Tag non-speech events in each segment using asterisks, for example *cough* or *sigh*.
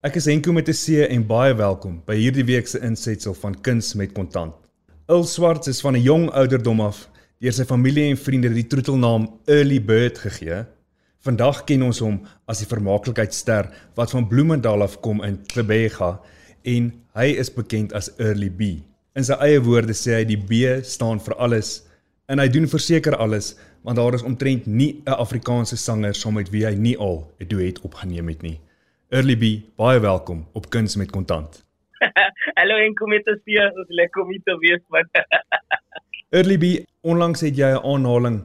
Ek is Henko met 'n C en baie welkom by hierdie week se insetsel van Kuns met Kontant. Il Swarts is van 'n jong ouderdom af deur sy familie en vriende die troetelnaam Early Bird gegee. Vandag ken ons hom as die vermaaklikheidster wat van Bloemendal af kom in Klebega en hy is bekend as Early B. In sy eie woorde sê hy die B staan vir alles en hy doen verseker alles want daar is omtrent nie 'n Afrikaanse sanger saam met wie hy nie al 'n duet opgeneem het nie. Early B, baie welkom op Kuns met Kontant. *laughs* Hallo en kom met ons hier, ons lekker om te wees man. *laughs* Early B, onlangs het jy 'n aanhaling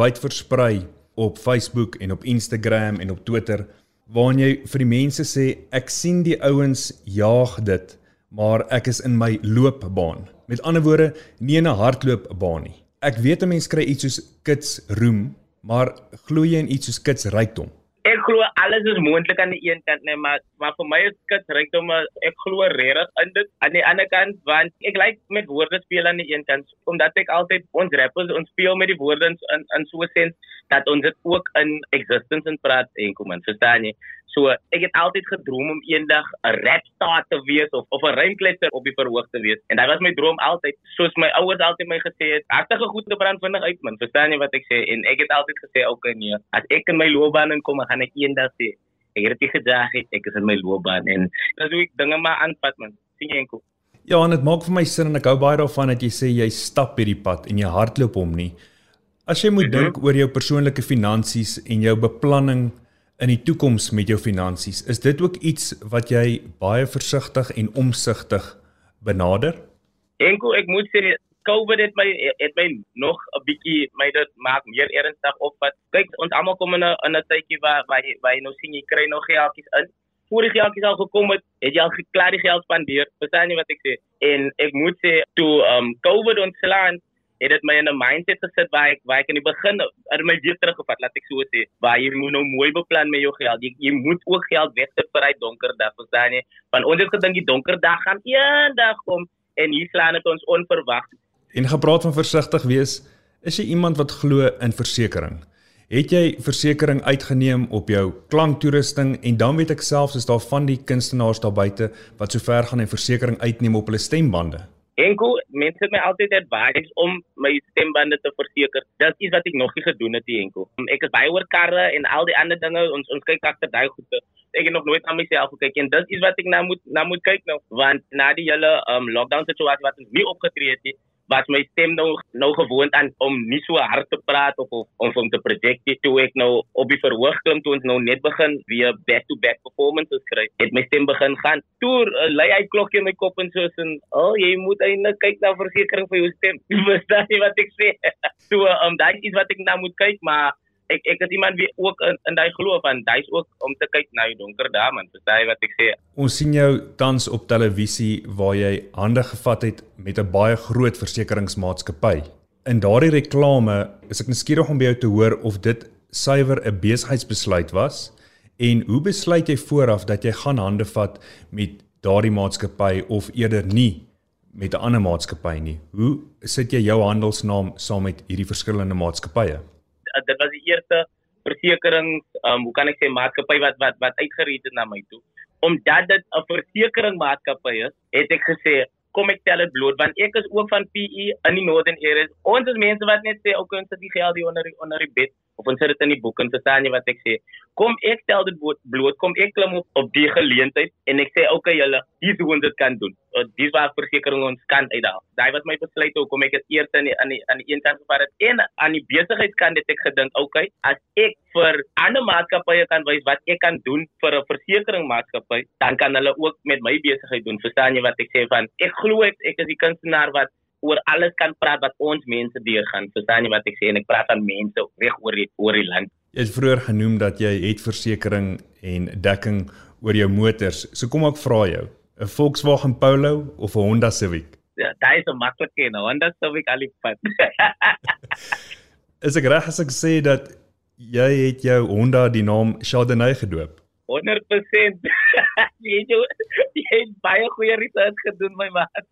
wyd versprei op Facebook en op Instagram en op Twitter waarin jy vir die mense sê ek sien die ouens jaag dit, maar ek is in my loopbaan. Met ander woorde, nie 'n hardloopbaan nie. Ek weet 'n mens kry iets soos kits roem, maar glo jy in iets soos kits rykdom? Ek glo alles is moontlik aan die een kant nee maar maar vir my is dit rykdom ek glo regtig in dit aan die ander kant want ek like met woorde speel aan die een kant omdat ek altyd ons rappers ons speel met die woorde in in so 'n sens dat ons dit ook in existence in praat en kom en verstaan jy So ek het altyd gedroom om eendag 'n rapstar te wees of of 'n rymkletser op die verhoog te wees. En dit was my droom altyd. Soos my ouers altyd my gesê het, hartige goed te brand vinnig uit man. Verstaan jy wat ek sê? En ek het altyd gesê, "Oké okay, nee, as ek in my loopbaan inkom, gaan ek eendag sê, ek het dit gedag, ek is in my loopbaan." En dis hoe ek dinge maar aanvat man. Sien jy enkel? Ja, en dit maak vir my sin en ek hou baie daarvan dat jy sê jy stap hierdie pad en jy hardloop hom nie. As jy moet dink oor jou persoonlike finansies en jou beplanning in die toekoms met jou finansies. Is dit ook iets wat jy baie versigtig en omsigtig benader? Enko, ek moet sê COVID het my het my nog 'n bietjie my dit maak meer ernstig op wat kyk ons almal kom in 'n in 'n tydjie waar waar jy, waar jy nou sien jy kry nog geldjies in. Voor die geldjies al gekom het, het jy al geklaar die geld spandeer. Verstaan jy wat ek sê? En ek moet sê toe um COVID ontslaan het dit my in 'n mindset gesit waar ek waar ek in die begin in my weer teruggevat laat ek so sê waar jy moet nou mooi beplan met jou geld. Jy, jy moet ook geld wegsit vir hy donker dag verstaan jy? Want ons het gedink die donker dag gaan eendag kom en hier slaan dit ons onverwags en gepraat van versigtig wees is jy iemand wat glo in versekerings Het jy versekerings uitgeneem op jou klanktoerusting en dan weet ek selfs is daar van die kunstenaars daar buite wat sover gaan en versekerings uitneem op hulle stembande? Enko, mense het my altyd advies om my stembande te verseker. Dis iets wat ek nog nie gedoen het nie, Enko. Ek is baie oor karre en al die ander dinge. Ons ons kyk agter daai goede. Ek het nog nooit aan myself gekyk en dis iets wat ek nou moet nou moet kyk nou, want na die hele um lockdown situasie wat ons nie opgetree het nie, was my stem nou nou gewoond aan om nie so hard te praat of of om om te project toe ek nou op die verhoog klim toe ons nou net begin weer back to back performances kry het my stem begin gaan. Toer uh, lei hy klokkie in my kop en soos en oh jy moet eintlik kyk na versekerings vir jou stem. *laughs* Verstaan jy wat ek sê? *laughs* So um daai is wat ek nou moet kyk maar ek ek is iemand wie ook in, in daai geloof en daai's ook om te kyk na die donker dae man. Verstaan jy wat ek sê ons sien jou tans op televisie waar jy hande gevat het met 'n baie groot versekeringsmaatskappy. In daardie reklame is ek nuuskierig om by jou te hoor of dit suiwer 'n besigheidsbesluit was en hoe besluit jy vooraf dat jy gaan hande vat met daardie maatskappy of eerder nie met 'n ander maatskappy nie? Hoe sit jy jou handelsnaam saam met hierdie verskillende maatskappye dit was die eerste versekerings, um, hoe kan ek sê maatskappy wat wat wat uitgereed het na my toe. Omdat dit 'n versekeringsmaatskappy is, het ek gesê kom ek tel dit bloot want ek is ook van PE in die Northern Areas. Ons is mense wat net sê ook ons het die geld hier onder die, onder die bed of ons sit dit in die boek en verstaan jy wat ek sê kom ek stel dit bloot kom ek klim op, op die geleentheid en ek sê okay julle hier hoe ons dit kan doen. Uh, dis waar versekerings ons kan uitdaag daai was my besluit hoe kom ek het eers die aan die aan die een kant gevaar het en aan die besigheidskant het ek gedink okay as ek vir ander maatskappye kan wys wat ek kan doen vir 'n versekeringsmaatskappy dan kan hulle ook met my besigheid doen. Verstaan jy wat ek sê van? Ek glo ek, ek is die kunstenaar wat oor alles kan praat wat ons mense deurgaan. Verstaan jy wat ek sê en ek praat aan mense reg oor die oor die land. Jy het vroeër genoem dat jy het versekerings en dekking oor jou motors. So kom ek vra jou, 'n Volkswagen Polo of 'n Honda Civic? Ja, daai is 'n maklike een, 'n Honda Civic alipad. *laughs* is ek reg as ek sê dat jy het jou Honda die naam Chardonnay gedoop? 100% *laughs* jy jy het baie goeie research gedoen my maat.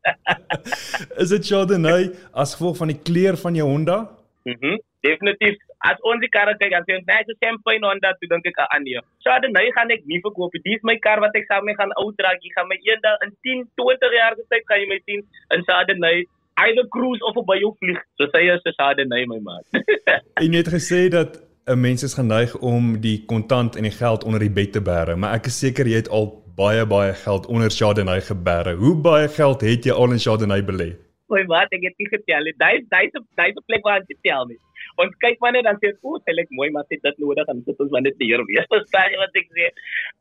*laughs* is dit Chardonnay as gevolg van die kleur van jou Honda Mhm. Mm Definitief. As ons die karre kyk, as jy net so champagne on dat, dan dink ek aan. Sade nou gaan ek nie verkoop. Dis my kar wat ek saam mee gaan ou trek. Ek gaan my eendag in 10, 20 jaar se tyd gaan jy my sien in nou either cruise of by jou vlieg. So sê jy Sade nou my maat. *laughs* en jy het gesê dat 'n mens is geneig om die kontant en die geld onder die bed te bære, maar ek is seker jy het al baie baie geld onder Chardonnay gebêre. Hoe baie geld het jy al in Chardonnay belê? Oei, wat ek het nie getel nie. Daai daai daai plek waar jy tel nie. Ons kyk wanneer dan sê, "O, dit lyk mooi, maar dit dit nodig en dit is wanneer dit hier weer." Verstaan jy wat ek sê?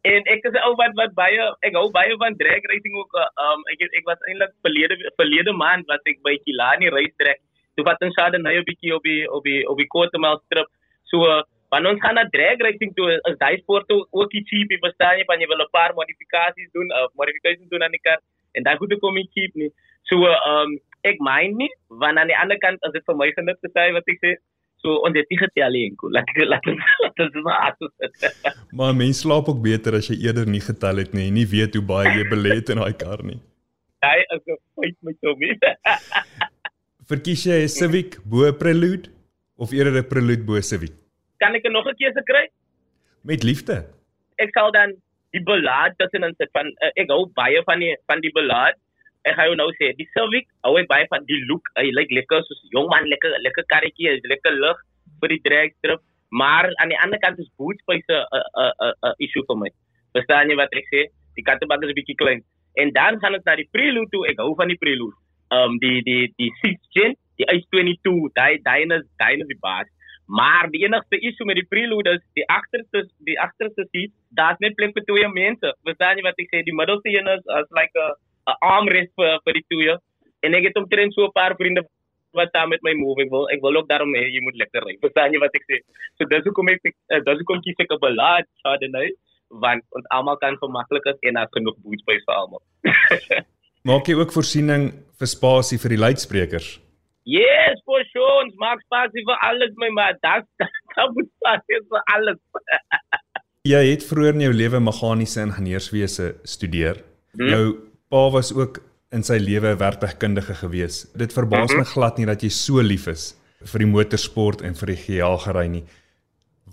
En ek is ou wat wat baie ek hou baie van drag racing ook. Um ek ek was eintlik verlede verlede maand was ek by Kilani race track. Toe wat ons hadden nou 'n bietjie op die op die op die Kotemal strip. So wanneer ons gaan na drag racing toe, is daai sport ook iets cheap, verstaan jy? Want jy wil 'n paar modifikasies doen, uh, modifications doen aan die kar en daai goede kom nie cheap nie. So um ek meen nie, want aan die ander kant as dit vir my genut te sê wat ek sê, so ons het nie getel nie enkel. Laat ek laat dit *laughs* maar as *laughs* Maar mens slaap ook beter as jy eerder nie getel het nie en nie weet hoe baie jy belê het in daai kar nie. Hy is 'n fight met hom. *laughs* Verkies jy 'n Civic bo Prelude of eerder 'n Prelude bo Civic? Kan ek nog 'n keuse kry? Met liefde. Ek sal dan die belaad tussen in sit van uh, ek hou baie van die van die belaad ek gaan jou nou sê, die Civic, hou ek baie van die look. Hy lyk lekker soos jong man, lekker lekker karretjie, lekker lig vir die drag strip. Maar aan die ander kant is bootspyse 'n 'n 'n issue vir my. Verstaan jy wat ek sê? Die kattebak is 'n bietjie klein. En dan gaan dit na die Prelude toe. Ek hou van die Prelude. Ehm um, die die die 6th gen, die H22, daai daai is daai is die baas. Maar die enigste issue met die Prelude is die agterste die agterste seat, daar's net plek vir twee mense. Verstaan jy wat ek sê? Die middelste een is as like 'n 'n armrest vir vir die twee. En ek het omtrent so 'n paar vriende wat saam met my move ek wil ek wil ook daarom hê jy moet lekker ry. Verstaan jy wat ek sê? So dis hoekom ek uh, dis hoekom kies ek 'n belaad Chardonnay want ons almal kan gemaklik is en daar genoeg bootspyse vir almal. *laughs* Maak jy ook voorsiening vir spasie vir die luidsprekers? Yes, for sure. Ons maak spasie vir alles my maar. Das daar moet spasie vir alles. *laughs* jy het vroeër in jou lewe meganiese ingenieurswese studeer. Hmm? Jou pa was ook in sy lewe werktuigkundige gewees. Dit verbaas mm -hmm. my glad nie dat jy so lief is vir die motorsport en vir die gejaaggery nie.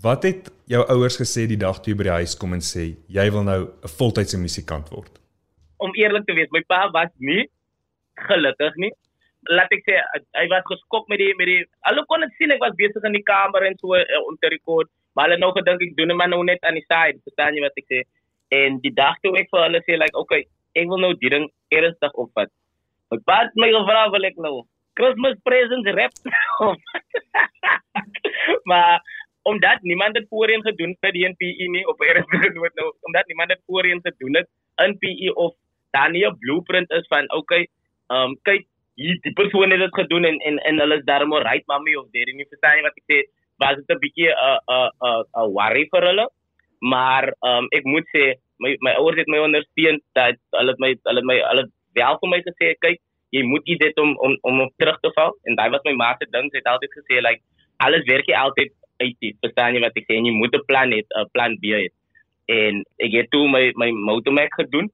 Wat het jou ouers gesê die dag toe jy by die huis kom en sê jy wil nou 'n voltydse musikant word? Om eerlik te wees, my pa was nie gelukkig nie. Laat ek sê hy was geskok met die met die alhoewel kon dit sien ek was besig in die kamer en so uh, om te rekord, maar hulle nou gedink ek doen dit nou net aan die side, verstaan jy wat ek sê? En die dag toe ek vir hulle sê like okay, ek wil nou die ding ernstig opvat. Pa het my gevra wil ek nou Christmas presents rap. *laughs* maar omdat niemand dit voorheen gedoen het by die NPE nie op ernstige noot nou omdat niemand dit voorheen gedoen het in PE of daar nie 'n blueprint is van okay, ehm um, kyk hier die persoon het dit gedoen en en en hulle is daarom right mommy of there nie verstaan jy wat ek sê was dit 'n bietjie 'n 'n 'n 'n worry vir hulle. Maar um, ek moet sê my my ouers het my ondersteun dat hulle my hulle my hulle wel vir my gesê kyk jy moet iets dit om om om op terug te val. En daai was my ma se ding sy het altyd gesê like alles werk jy altyd uit dit verstaan jy wat ek sê? En jy moet 'n plan hê 'n plan B hê. En ek het toe my my motormek gedoen.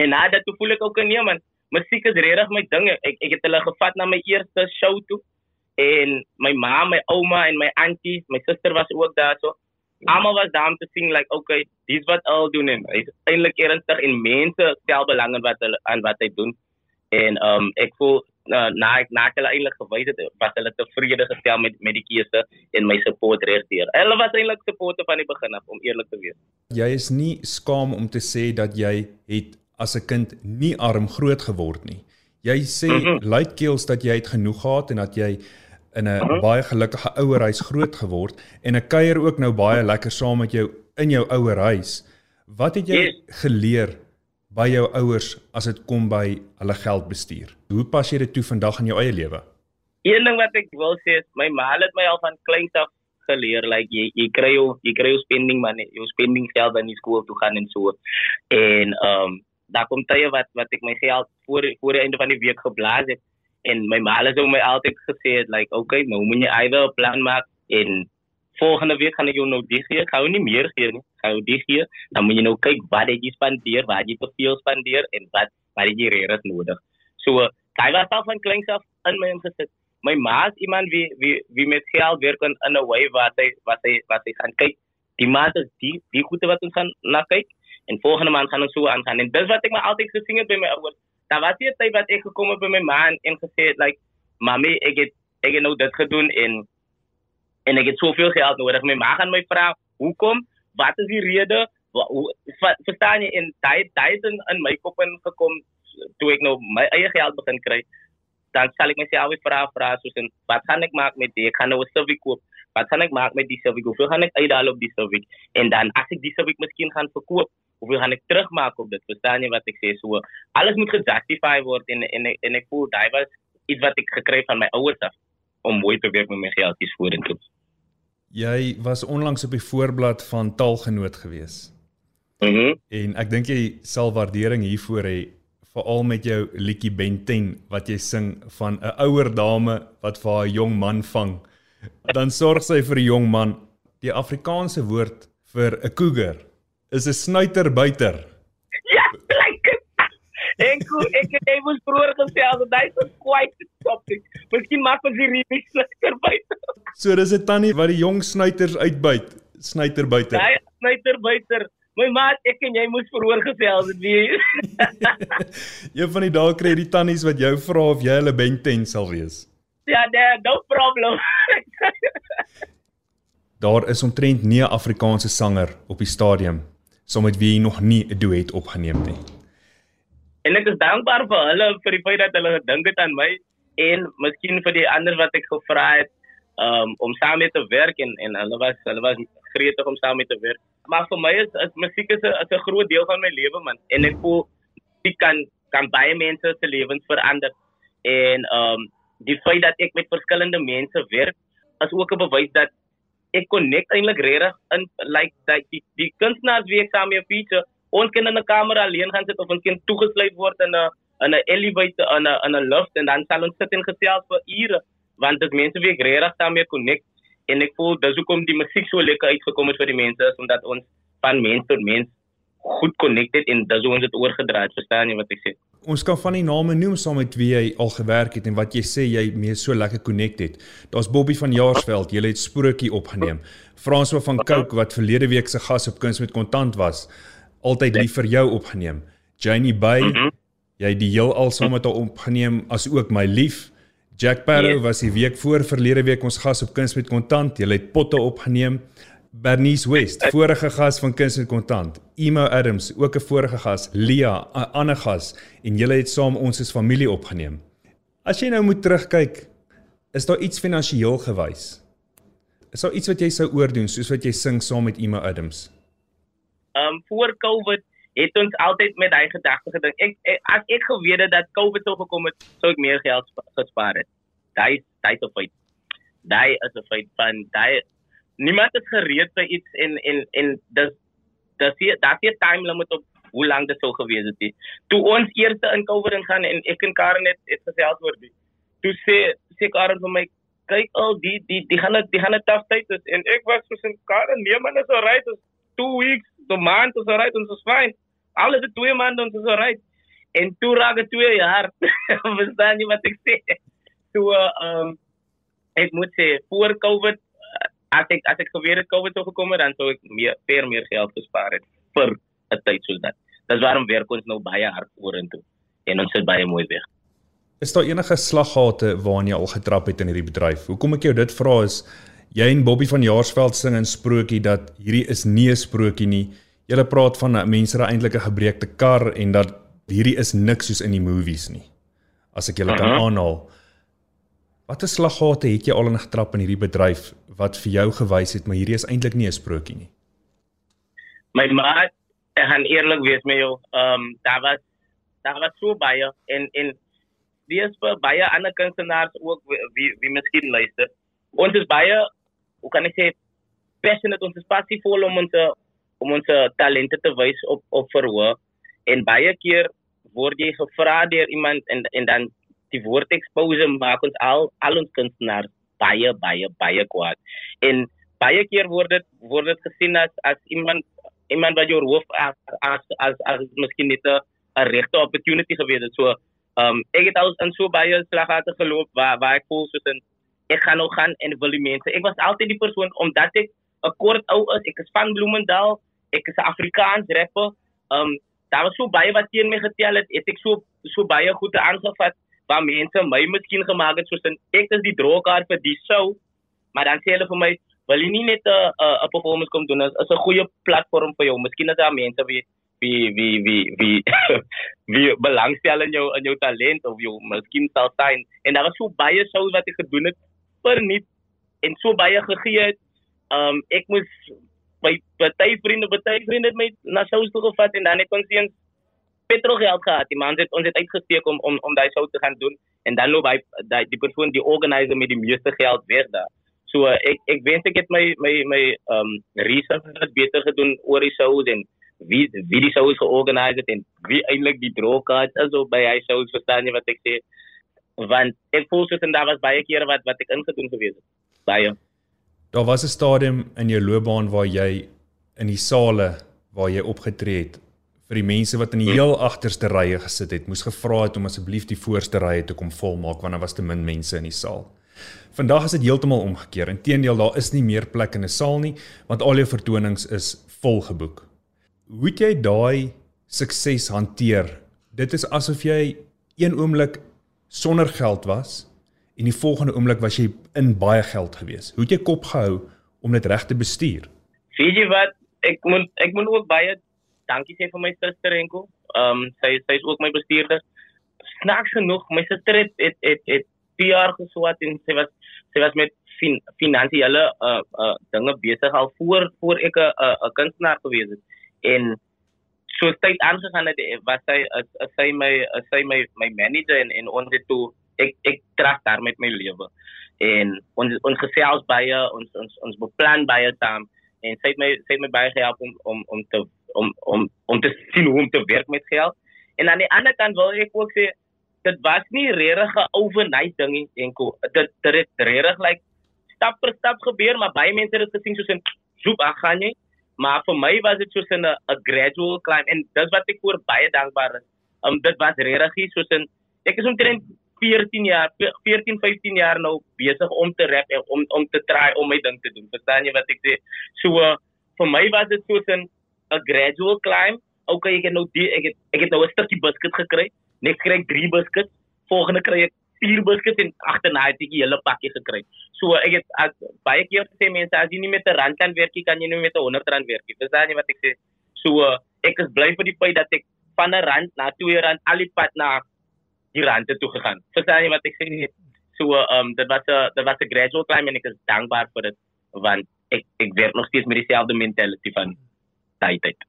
En na dit toe voel ek ook nee man musiek is regtig my ding ek ek het hulle gevat na my eerste show toe. En my ma my ouma en my auntie my suster was ook daar so. Almal was daar om te sien like okay dis wat al doen en hy's eintlik ernstig en mense stel belang in wat hulle aan wat hy doen. En um ek voel uh, na ek na hulle eintlik gewys het was hulle tevrede gestel met met die keuse en my support regdeur hulle was eintlik supporte van die begin af om eerlik te wees. Jy is nie skaam om te sê dat jy het as 'n kind nie arm groot geword nie jy sê mm -hmm. luidkeels dat jy het genoeg gehad en dat jy in 'n uh -huh. baie gelukkige ouerhuis groot geword en ek kuier ook nou baie lekker saam met jou in jou ouerhuis. Wat het jy yes. geleer by jou ouers as dit kom by hulle geldbestuur? Hoe pas jy dit toe vandag in jou eie lewe? Een ding wat ek wil sê is my ma het my al van kleins af geleer like jy jy kry jou jy kry jou spending money, jou spending geld wanneer jy skool toe gaan en so. En ehm um, daar kom tye wat wat ek my geld voor voor die einde van die week geblaas het en my ma het my altyd gesê het like okay nou moet jy either 'n plan maak en volgende week gaan ek jou nou dis gee. Gou nie meer gee nie. Gou dis gee. Dan moet jy nou kyk wat jy spandeer wat jy te veel spandeer en wat wat jy regtig nodig. So daai was al van kleins af in my ingesit. My ma is iemand wie wie wie met geld werk in, 'n way wat hy wat hy wat hy gaan kyk. Die maat is die die goede wat ons gaan na kyk en volgende maand gaan ons so aangaan. En dis wat ek my altyd gesien het by my ouers. Daar was hier tyd wat ek gekom het by my ma en gesê het like mami ek het ek het nou dit gedoen en en ek het soveel geld nodig. My ma gaan my vra hoekom? Wat is die rede? Hoe verstaan jy daai daai het in, in my kop ingekom toe ek nou my eie geld begin kry dan sal ek myself vra vra soos en wat gaan ek maak met dit? Ek gaan nou 'n Civic koop. Wat gaan ek maak met die Civic? Hoeveel gaan ek uithaal op die Civic? En dan as ek die Civic miskien gaan verkoop, hoeveel gaan ek terugmaak op dit? Verstaan jy wat ek sê? So alles moet gejustify word en en en ek voel daai was iets wat ek gekry van my ouers af om mooi te werk met my geldjies vorentoe. Jy was onlangs op die voorblad van Taalgenoot gewees. Mhm. Mm en ek dink jy sal waardering hiervoor hê veral met jou liedjie Benten wat jy sing van 'n ouer dame wat vir haar jong man vang. Dan sorg sy vir 'n jong man. Die Afrikaanse woord vir 'n cougar is 'n snuiterbuiter. Ja, like Ek ek ek was vroeër gesê as dit is quite topic. Miskien maak ons hier remix snuiterbuiter. So dis 'n tannie wat die jong snuiters uitbuit. Snuiterbuiter. Ja, snuiterbuiter. My maat, ek en jy moes verhoor gesels het wie. Een van die dae kry die tannies wat jou vra of jy hulle benten sal wees. Ja, nee, no problem. *laughs* Daar is omtrent nie 'n Afrikaanse sanger op die stadium saam met wie jy nog nie 'n duet opgeneem het nie. En ek is dankbaar vir hulle vir die feit dat hulle gedink het aan my en miskien vir die ander wat ek gevra het um, om saam mee te werk en en hulle was hulle was gretig om saam mee te werk. Maar vir my is, is musiek is 'n 'n groot deel van my lewe man en ek voel dit kan kan baie mense se lewens verander. En ehm um, die feit dat ek met verskillende mense werk is ook 'n bewys dat ek connect eintlik regtig in like dat die die kunstenaars wie ek saam mee feature ons kan in 'n kamer alleen gaan sit of ons kan toegesluit word in 'n in 'n elevator in 'n in 'n lift en dan sal ons sit en gesels vir ure want dit mense wie ek regtig daarmee connect en ek voel dis hoekom die musiek so lekker uitgekom het vir die mense is omdat ons van mens tot mens goed connected en dis hoe ons dit oorgedra het verstaan jy wat ek sê Ons kan van die name noem saam met wie jy al gewerk het en wat jy sê jy mee so lekker connected. Daar's Bobby van Jaarsveld, jy het sprokie opgeneem. François van Cooke wat verlede week se gas op Kuns met Kontant was, altyd lief vir jou opgeneem. Janie Bay, jy het die heel al saam met haar opgeneem as ook my lief. Jack Parow yes. was die week voor verlede week ons gas op Kuns met Kontant. Jy het potte opgeneem. Bernice West, vorige gas van Kuns met Kontant. Emo Adams, ook 'n vorige gas. Lia, 'n ander gas en julle het saam ons as familie opgeneem. As jy nou moet terugkyk, is daar iets finansiëel gewys? Is daar iets wat jy sou oordoen soos wat jy sing saam met Emo Adams? Um, voor Covid het ons altyd met daai gedagte gedink. Ek, ek as ek geweet het dat COVID sou gekom het, sou ek meer geld gespaar het. Daai daai is 'n feit. Daai is 'n feit van daai niemand is gereed vir iets en en en dis dis hier daar is 'n time limit op hoe lank dit sou gewees het. Nie. Toe ons eerste in COVID ingaan en ek en Karen het het gesels oor dit. Toe sê sê Karen vir my kyk al die die die gaan die gaan 'n tough tyd is en ek was so sin Karen nee man is alright. It's 2 weeks, the month is alright and it's fine. Alles is 2 maande en it's alright. En toe raak dit 2 jaar. *laughs* Verstaan jy wat ek sê? Toe ehm um, ek moet sê voor COVID as ek as ek geweet het COVID sou gekom het, dan sou ek meer veel meer geld gespaar het vir 'n tyd soos dit. Dis waarom werk ons nou baie hard vorentoe en ons sit baie mooi weg. Is daar enige slaggate waarna jy al getrap het in hierdie bedryf? Hoekom ek jou dit vra is jy en Bobby van Jaarsveld sing in sprokie dat hierdie is nie 'n sprokie nie. Julle praat van mense wat eintlik 'n gebreekte kar en dat hierdie is niks soos in die movies nie. As ek julle uh -huh. kan aanhaal. Watter slaggate het jy al in getrap in hierdie bedryf wat vir jou gewys het maar hierdie is eintlik nie 'n sprokie nie. My maat, ek gaan eerlik wees met jou. Ehm um, daar was daar was so baie en en wie is vir baie ander kunstenaars ook wie wie miskien luister. Ons is baie hoe kan ek sê passionate ons is passievol om ons om ons talente te wys op op verhoor en baie keer word jy gevra deur iemand en en dan die woord expose maak ons al al ons kunstenaars baie baie baie kwaad. En baie keer word dit word dit gesien as as iemand iemand wat jou hoof as as as, as miskien net 'n regte opportunity gewees het. So Um ek het al in so baie slaggate geloop waar waar ek voel soos 'n ek gaan nou gaan en wil die mense. Ek was altyd die persoon omdat ek 'n kort ou is. Ek is van Bloemendal. Ek is 'n Afrikaans rapper. Um daar was so baie wat teen my getel het. Het ek so so baie goede aangevat waar mense my miskien gemaak het soos 'n ek is die droogkaart vir die show. Maar dan sê hulle vir my, wil jy nie net 'n 'n performance kom doen as 'n goeie platform vir jou. Miskien is daar mense wie wie wie wie wie wie belangstel in jou in jou talent of jou miskien sal sien en daar was so baie shows wat ek gedoen het per nie en so baie gegee het. Um ek moes by baie vriende, baie vriende het my na shows toe gevat en dan het ons eens petrol geld gehad. Die man het ons het uitgesteek om om om daai show te gaan doen en dan loop hy die, die persoon die organiser met die meeste geld weg daar. So ek ek wens ek het my my my um research beter gedoen oor die shows en wie wie die shows georganiseer het en wie eintlik die drawcards is op by hy shows verstaan jy wat ek sê want ek voel soos en daar was baie kere wat wat ek ingedoen gewees het baie daar was 'n stadium in jou loopbaan waar jy in die sale waar jy opgetree het vir die mense wat in die heel agterste rye gesit het moes gevra het om asseblief die voorste rye te kom volmaak want daar was te min mense in die saal Vandag is dit heeltemal omgekeer. Inteendeel, daar is nie meer plek in 'n saal nie want al jou vertonings is vol geboek. Hoe het jy daai sukses hanteer? Dit is asof jy een oomblik sonder geld was en die volgende oomblik was jy in baie geld gewees. Hoe het jy kop gehou om dit reg te bestuur? Weet jy wat? Ek moet ek moet ook baie dankie sê vir my suster Enko. Ehm sy sy is ook my bestuurder. Snaaks genoeg, my suster het het het, het 2 jaar geswat en sy was sy was met fin, finansiële uh uh dinge besig al voor voor ek 'n 'n uh, kunstenaar gewees het. En so tyd aangegaan het was sy as, as sy my as sy my my manager en en ons het toe ek ek trek daar met my lewe. En ons ons gesels baie ons ons ons beplan baie saam en sy het my sy het my baie gehelp om om om te om om om te sien hoe om te werk met geld. En aan die ander kant wil ek ook sê dit was nie regtig 'n overnight ding nie enkel dit dit het regtig like stap per stap gebeur maar baie mense het dit gesien soos 'n soep ag gaan jy? Maar vir my was dit soos 'n 'n gradual climb en dis wat ek voor baie dankbaar is. Um dit was regtig soos 'n ek is omtrent 14 jaar 14 15 jaar nou besig om te rap en om om te try om my ding te doen. Verstaan jy wat ek sê? So uh, vir my was dit soos 'n 'n gradual climb okay ek het nou die ek het ek het nou 'n stukkie biscuit gekry net kry ek 3 biscuits, volgende kry ek 4 biscuits en agterna het ek 'n hele pakkie gekry. So ek het as, baie keer gesê mense as jy nie met 'n rand kan werk nie, kan jy nie met 'n 100 rand werk nie. Dis dan nie wat ek sê. So ek is bly vir die feit dat ek van 'n rand na 2 rand al die pad na die rand toe gegaan. Verstaan jy wat ek sê? So ehm um, dit was 'n dit was 'n gradual climb en ek is dankbaar vir dit want ek ek werk nog steeds met dieselfde mentality van tyd tyd.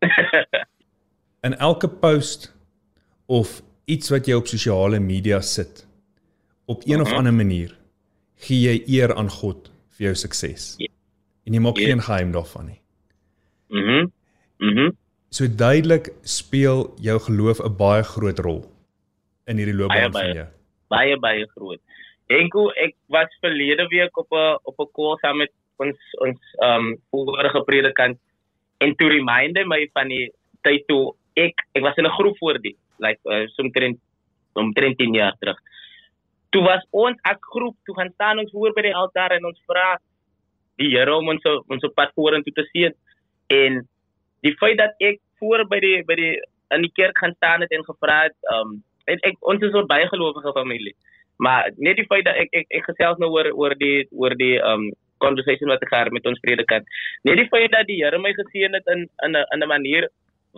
*laughs* in elke post of iets wat jy op sosiale media sit op een uh -huh. of mhm. ander manier gee jy eer aan God vir jou sukses. Yeah. En jy maak yeah. geen geheim daarvan nie. Mhm. Mhm. So duidelik speel jou geloof 'n baie groot rol in hierdie loopbaan van jou. Baie baie groot. Enko ek was verlede week op 'n op 'n koel saam met ons ons ehm um, vorige predikant en toe reminder my van die tyd toe ek ek was in 'n groep voor die like uh, omtrent omtrent 10 jaar terug. Toe was ons as groep toe gaan staan ons voor by die altaar en ons vra die Here om ons ons pad vorentoe te sien en die feit dat ek voor by die by die in die kerk gaan staan het en gevra het um ek, ek ons is 'n baie gelowige familie. Maar net die feit dat ek ek, ek gesels nou oor oor die oor die um conversation wat ek gehad met ons predikant. Net die feit dat die Here my geseën het in in 'n in 'n manier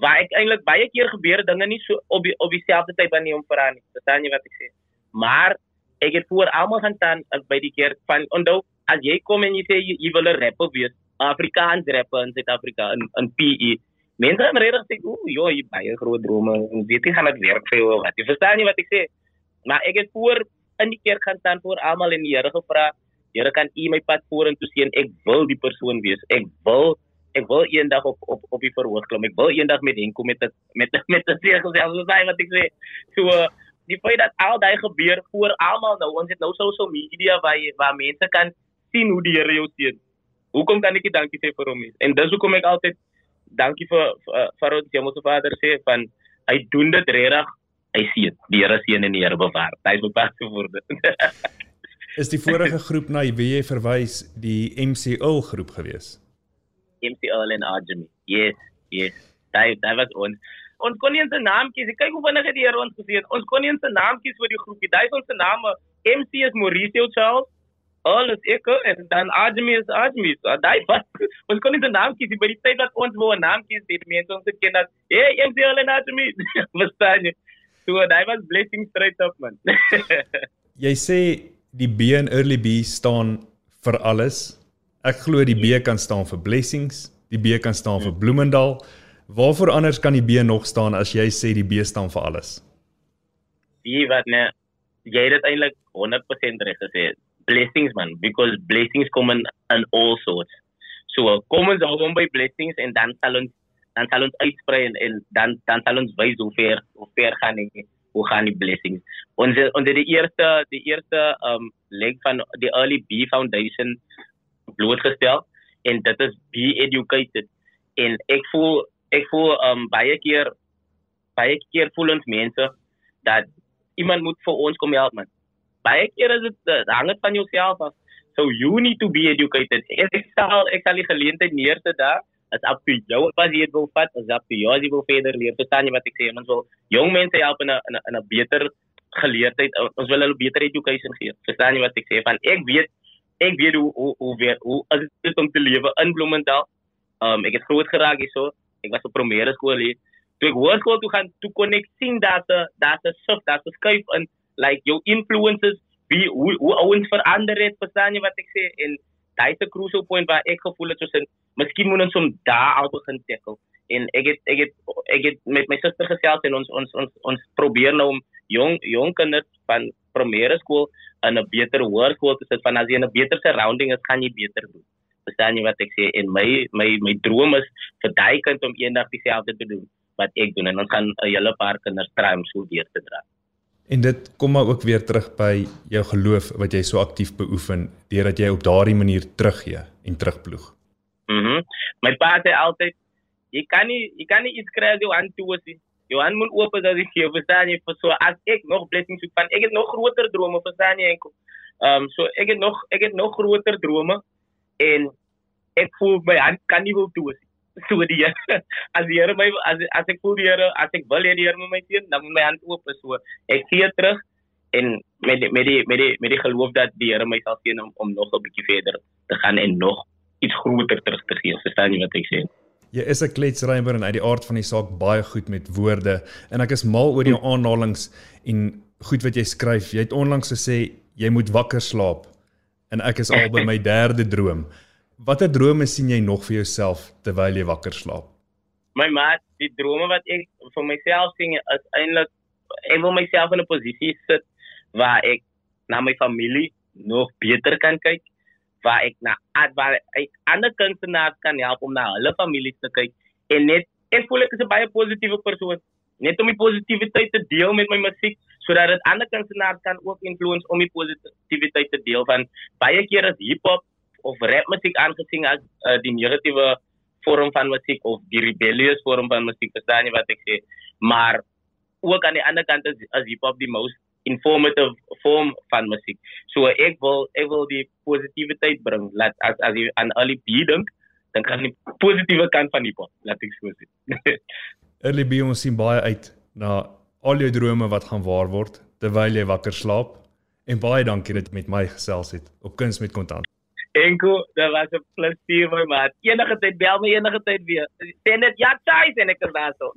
waar ek eintlik baie keer gebeur dinge nie so op die, op dieselfde tyd wanneer om vra nie. Verstaan jy wat ek sê? Maar ek het voor almal gaan staan by die kerk van onthou as jy kom en jy sê jy, jy wil 'n rapper wees, Afrikaans rapper in Suid-Afrika in in PE. Mense het regtig sê, "O, joh, jy baie groot drome. Weet jy gaan dit werk vir jou wat?" Jy verstaan nie wat ek sê? Maar ek het voor in die kerk gaan staan voor almal en die Here gevra, "Here, kan U my pad vorentoe sien? Ek wil die persoon wees. Ek wil ek wil eendag op op op die verhoog klim. Ek wil eendag met Henko met het, met *laughs* met die seël gesels. Dis baie wat ek sê. So die feit dat al daai gebeur voor almal nou, ons het nou social media waar waar mense kan sien hoe die Here jou sien. Hoekom kan ek nie dankie sê vir hom nie? En dis hoekom ek altyd dankie vir vir, vir ons Hemelse Vader sê van hy doen dit regtig hy sien die Here sien en die Here bewaar. Hy is bepaald woorde. *laughs* is die vorige groep na wie jy verwys die MCL groep gewees? MCL en Arjemi. Yes, yes. Daai daai was ons. Ons kon nie eens 'n naam kies. Kyk hoe vinnig het die Here ons gesê. Ons kon nie eens 'n naam kies vir die groepie. Daai is ons se name. MC is Mauricio Charles. Al is ek en dan Arjemi is Arjemi. So daai was ons kon nie 'n naam kies by die tyd dat ons wou 'n naam kies. Dit mense ons ken dat hey MCL en Arjemi. *laughs* Verstaan jy? So daai was blessing straight up man. *laughs* jy sê die B in early B staan vir alles. Ek glo die B kan staan vir blessings, die B kan staan vir Bloemendal. Waarvoor anders kan die B nog staan as jy sê die B staan vir alles? Wie wat net jy het dit eintlik 100% reg gesê. Blessings man, because blessings kom in, in all sorts. So kom ons hou hom by blessings en dan sal ons dan sal ons uitsprei en, en dan dan sal ons wys hoe ver hoe ver gaan die hoe gaan die blessings. Ons ons die eerste die eerste um leg van die early B foundation blootgestel en dit is be educated en ek voel ek voel um baie keer baie keer voel ons mense dat iemand moet vir ons kom help man. Baie keer is dit hang dit van jouself af. So you need to be educated. Ek sal ek sal die geleentheid neersit daar is up to jou wat jy wil vat, is up to jou as jy wil verder leer. Verstaan jy wat ek sê? Ons wil jong mense help in 'n in 'n beter geleerdheid. Ons wil hulle beter education gee. Verstaan jy wat ek sê? Van ek weet ek weet hoe hoe hoe weer hoe as dit om te lewe in Bloemendal. Um ek het groot geraak hierso. Ek was op primêre skool hier. Toe ek hoërskool toe gaan, toe kon ek sien dat dat 'n shift, dat 'n skuif in like jou influences wie hoe hoe ouens verander het, verstaan jy wat ek sê? En daai 'n crucial point waar ek gevoel het soos in miskien moet ons hom daar al begin tackle. En ek het ek het ek het met my suster gesels en ons ons ons ons probeer nou om jong jong kinders van primêre skool in 'n beter hoërskool te sit van as jy in 'n beter surrounding is gaan jy beter doen verstaan jy wat ek sê? En my my my droom is vir daai kind om eendag dieselfde te doen wat ek doen en ons gaan 'n hele paar kinders kry om so deur te dra En dit kom maar ook weer terug by jou geloof wat jy so aktief beoefen deurdat jy op daardie manier teruggee en terugploeg. Mhm. Mm My pa sê altyd jy kan nie jy kan nie iets kry as jy aan toe is. Jy aan moet oop as jy hier verstaan jy vir so as ek nog blessings soek van ek het nog groter drome verstaan jy enkel. Ehm um, so ek het nog ek het nog groter drome en ek voel my hand kan nie wil toe is so die Here as die Here my as as ek voel die Here as ek wil hê die Here moet my sien dan moet my hand oop is so ek gee terug en met die, met die met die met die geloof dat die Here my sal sien om om nog 'n bietjie verder te gaan en nog iets groter terug te gee verstaan jy wat ek sê Jy is 'n kletsrymer en uit die aard van die saak baie goed met woorde. En ek is mal oor jou aanhalinge en goed wat jy skryf. Jy het onlangs gesê jy moet wakker slaap. En ek is al by my derde droom. Watter drome sien jy nog vir jouself terwyl jy wakker slaap? My maat, die drome wat ek vir myself sien is eintlik ek wil myself in 'n posisie sit waar ek na my familie nog beter kan kyk, waar ek na waar ek ander kunstenaars kan help om na hulle families te kyk en net ek voel ek is 'n baie positiewe persoon net om die positiwiteit te deel met my musiek sodat dit ander kunstenaars kan ook influence om die positiwiteit te deel van baie keer is hip hop of rap musiek aangesien as uh, die negatiewe vorm van musiek of die rebellious vorm van musiek verstaan jy wat ek sê? Maar ook aan die ander kant is as hip hop die most informative vorm van musiek. So ek wil ek wil die positiwiteit bring laat as as jy aan al die beat dink dan kan die positiewe kant van hip hop laat ek so sê. *laughs* Early B ons sien baie uit na al jou drome wat gaan waar word terwyl jy wakker slaap. En baie dankie dat jy met my gesels het op kuns met kontant Enko, dit was 'n plesier my maat. Enige tyd bel my enige tyd weer. Sê net ja, tyd en ek is daar so.